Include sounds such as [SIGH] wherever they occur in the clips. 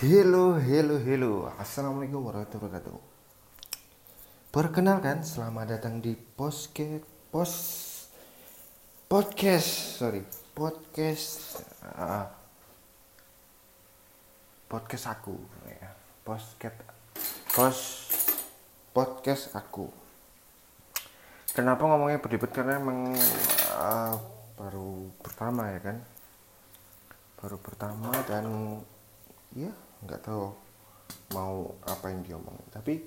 Hello, hello, hello. Assalamualaikum warahmatullahi wabarakatuh. Perkenalkan, selamat datang di posket pos podcast, sorry, podcast uh, podcast aku, ya. Posket pos podcast aku. Kenapa ngomongnya berdebat karena emang uh, baru pertama ya kan, baru pertama dan ya nggak tahu mau apa yang diomongin tapi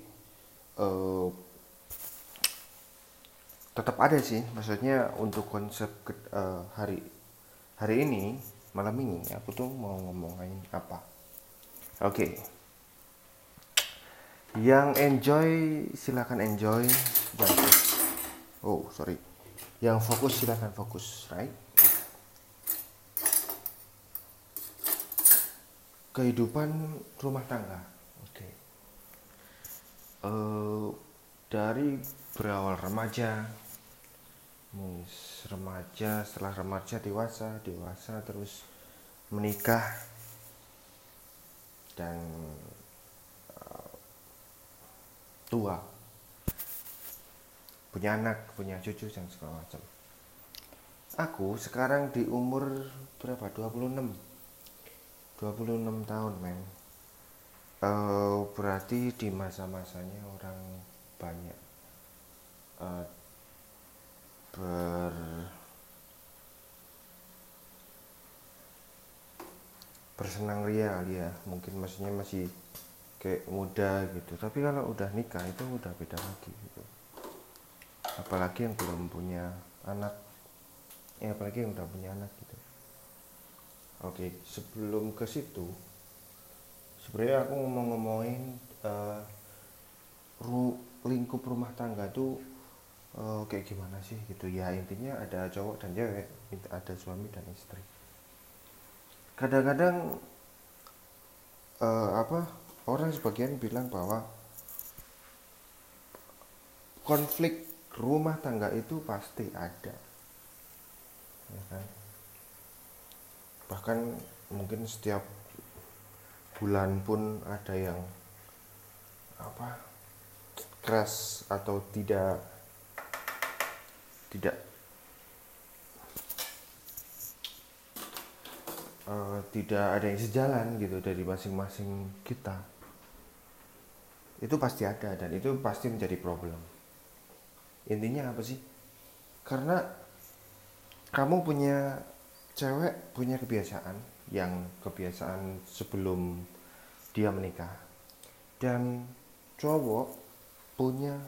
uh, tetap ada sih. Maksudnya untuk konsep ke, uh, hari hari ini malam ini aku tuh mau ngomongin apa? Oke. Okay. yang enjoy silakan enjoy. Yang oh sorry. Yang fokus silakan fokus right kehidupan rumah tangga. Oke. Okay. Uh, eh, dari berawal remaja, remaja, setelah remaja dewasa, dewasa terus menikah dan uh, tua, punya anak, punya cucu dan segala macam. Aku sekarang di umur berapa? 26 26 tahun men. Uh, berarti di masa-masanya orang banyak uh, ber bersenang ria ya. Mungkin maksudnya masih kayak muda gitu. Tapi kalau udah nikah itu udah beda lagi gitu. Apalagi yang belum punya anak. Ya apalagi yang udah punya anak gitu Oke, sebelum ke situ, sebenarnya aku ngomong-ngomongin uh, ru lingkup rumah tangga tuh uh, kayak gimana sih gitu ya intinya ada cowok dan cewek, ada suami dan istri. Kadang-kadang uh, apa orang sebagian bilang bahwa konflik rumah tangga itu pasti ada, ya kan? Bahkan mungkin setiap bulan pun ada yang apa keras atau tidak tidak uh, tidak ada yang sejalan gitu dari masing-masing kita. Itu pasti ada dan itu pasti menjadi problem. Intinya apa sih? Karena kamu punya cewek punya kebiasaan yang kebiasaan sebelum dia menikah. Dan cowok punya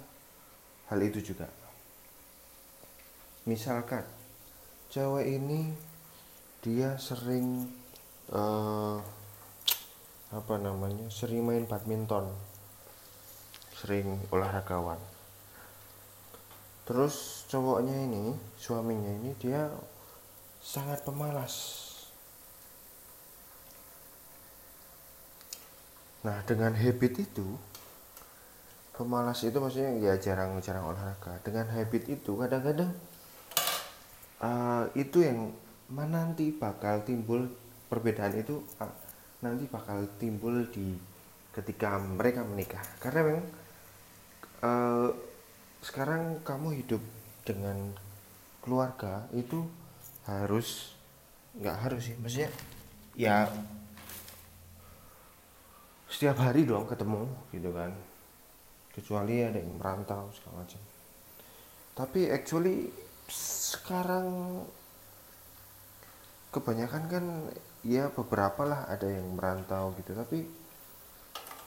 hal itu juga. Misalkan cewek ini dia sering uh, apa namanya sering main badminton. Sering olahragawan. Terus cowoknya ini suaminya ini dia sangat pemalas. Nah, dengan habit itu, pemalas itu maksudnya ya jarang-jarang olahraga. Dengan habit itu, kadang-kadang uh, itu yang mana nanti bakal timbul perbedaan itu uh, nanti bakal timbul di ketika mereka menikah. Karena memang uh, sekarang kamu hidup dengan keluarga itu harus nggak harus sih maksudnya ya setiap hari dong ketemu gitu kan. Kecuali ada yang merantau segala macam. Tapi actually sekarang kebanyakan kan ya beberapa lah ada yang merantau gitu. Tapi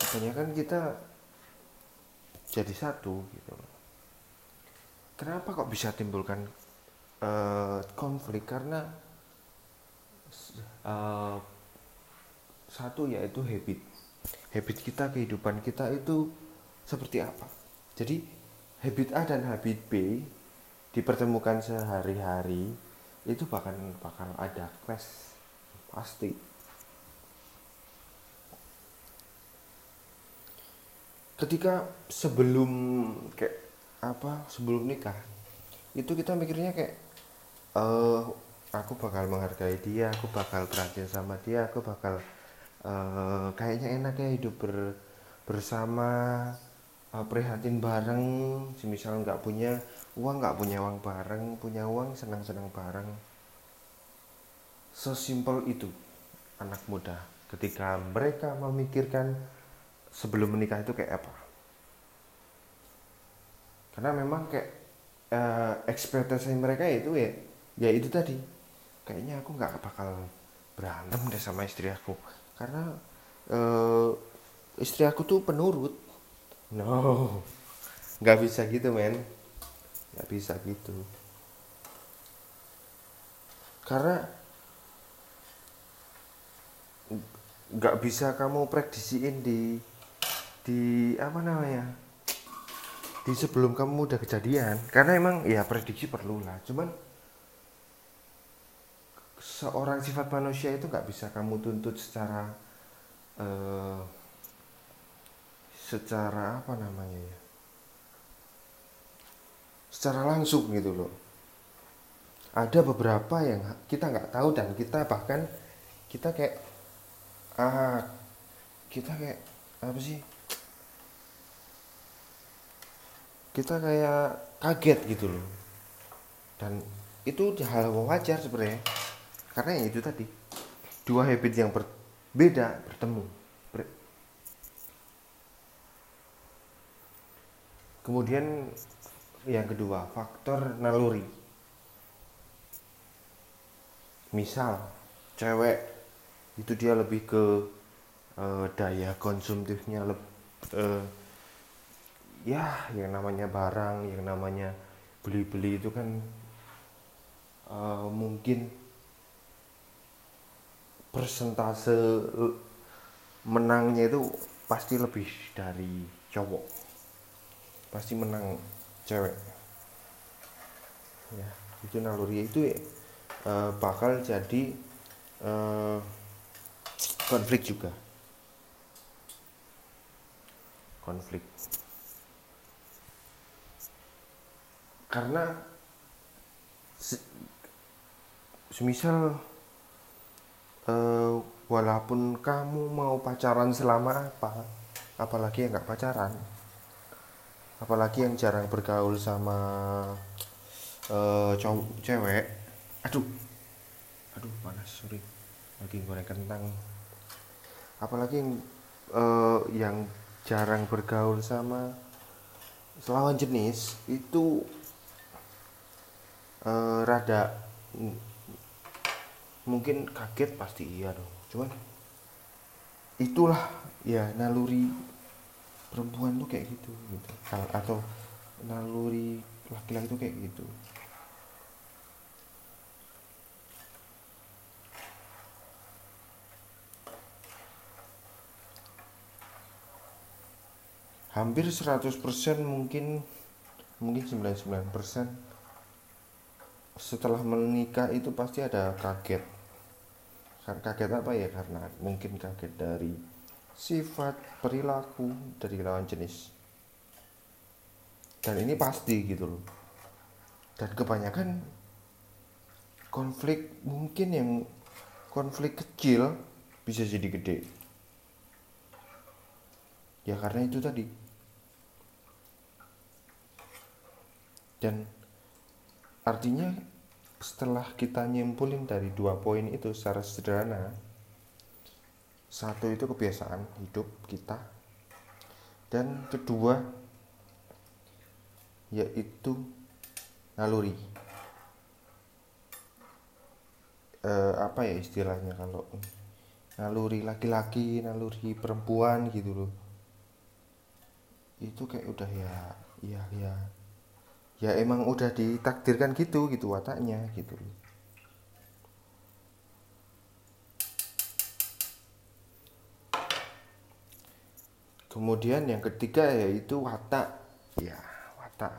kebanyakan kita jadi satu gitu. Kenapa kok bisa timbulkan uh, konflik karena uh, satu yaitu habit. Habit kita kehidupan kita itu seperti apa? Jadi habit A dan habit B dipertemukan sehari-hari itu bahkan bakal ada clash pasti. Ketika sebelum kayak apa sebelum nikah itu kita mikirnya kayak uh, aku bakal menghargai dia aku bakal perhatian sama dia aku bakal eh, kayaknya enak ya hidup ber, bersama eh, prihatin bareng. Semisal nggak punya uang nggak punya uang bareng punya uang senang-senang bareng. Sesimpel itu anak muda. Ketika mereka memikirkan sebelum menikah itu kayak apa? Karena memang kayak eh, ekspektasi mereka itu ya ya itu tadi. Kayaknya aku nggak bakal berantem deh sama istri aku. Karena eh, istri aku tuh penurut. No. Nggak bisa gitu men. Nggak bisa gitu. Karena nggak bisa kamu prediksiin di di apa namanya? Di sebelum kamu udah kejadian. Karena emang ya prediksi perlu lah cuman seorang sifat manusia itu nggak bisa kamu tuntut secara eh, secara apa namanya ya? Secara langsung gitu loh. Ada beberapa yang kita nggak tahu dan kita bahkan kita kayak ah kita kayak apa sih? Kita kayak kaget gitu loh. Dan itu hal wajar sebenarnya karena yang itu tadi dua habit yang berbeda bertemu. Ber- kemudian yang kedua faktor naluri. Misal cewek itu dia lebih ke eh, daya konsumtifnya leb, eh, ya yang namanya barang yang namanya beli-beli itu kan eh, mungkin persentase menangnya itu pasti lebih dari cowok. Pasti menang cewek. Ya itu naluri. Itu eh, bakal jadi eh, konflik juga. Konflik. Karena se- semisal eh, walaupun kamu mau pacaran selama apa apalagi yang nggak pacaran apalagi yang jarang bergaul sama eh, cowok cewek aduh aduh panas sorry lagi goreng kentang. Apalagi yang eh, yang jarang bergaul sama lawan jenis itu eh, rada mungkin kaget pasti iya dong. Cuman itulah ya naluri perempuan tuh kayak gitu gitu. Atau naluri laki-laki tuh kayak gitu. Hampir 100% mungkin mungkin 99% setelah menikah itu pasti ada kaget Kan kaget apa ya? Karena mungkin kaget dari sifat perilaku dari lawan jenis. Dan ini pasti gitu loh. Dan kebanyakan konflik mungkin yang konflik kecil bisa jadi gede. Ya karena itu tadi. Dan artinya setelah kita nyimpulin dari dua poin itu secara sederhana satu itu kebiasaan hidup kita dan kedua yaitu naluri. Eh, apa ya istilahnya kalau naluri laki-laki naluri perempuan gitu loh. Itu kayak udah ya ya ya ya emang udah ditakdirkan gitu gitu wataknya gitu. Loh kemudian yang ketiga yaitu watak. Ya watak.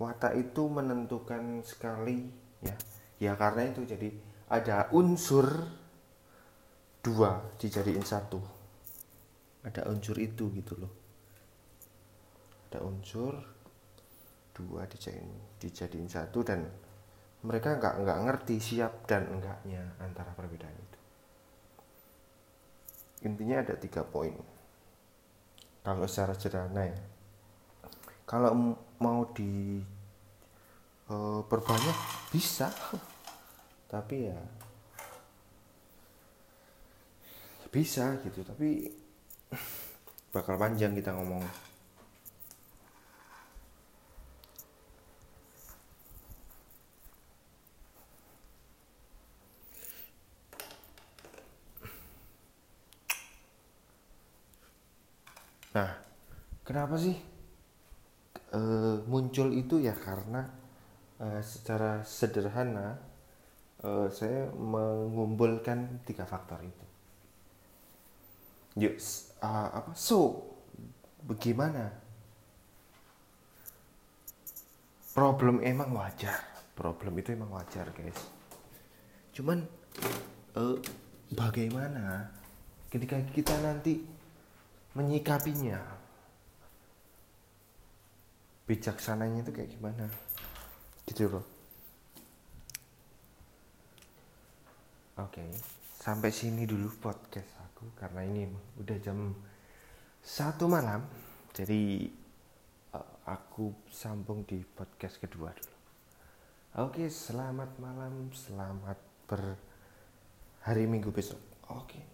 Watak itu menentukan sekali ya. Ya karena itu jadi ada unsur dua dijadiin satu. Ada unsur itu gitu loh. Ada unsur dua dijadiin dijadiin satu dan mereka nggak nggak ngerti siap dan enggaknya antara perbedaan itu. Intinya ada tiga poin. Kalau secara sederhana ya kalau mau di eh, perbanyak bisa. [LAUGHS] Tapi ya bisa gitu. Tapi [LAUGHS] bakal panjang kita ngomong nah. Kenapa sih? Eh, muncul itu ya karena eh, secara sederhana eh, saya mengumpulkan tiga faktor itu. Yuk ah, apa so bagaimana? Problem emang wajar. Problem itu emang wajar guys. Cuman eh, bagaimana ketika kita nanti menyikapinya. Bijaksananya itu kayak gimana? Gitu loh. Oke sampai sini dulu podcast aku karena ini udah jam satu malam. Jadi eh, aku sambung di podcast kedua dulu. Oke selamat malam selamat ber hari minggu besok. Oke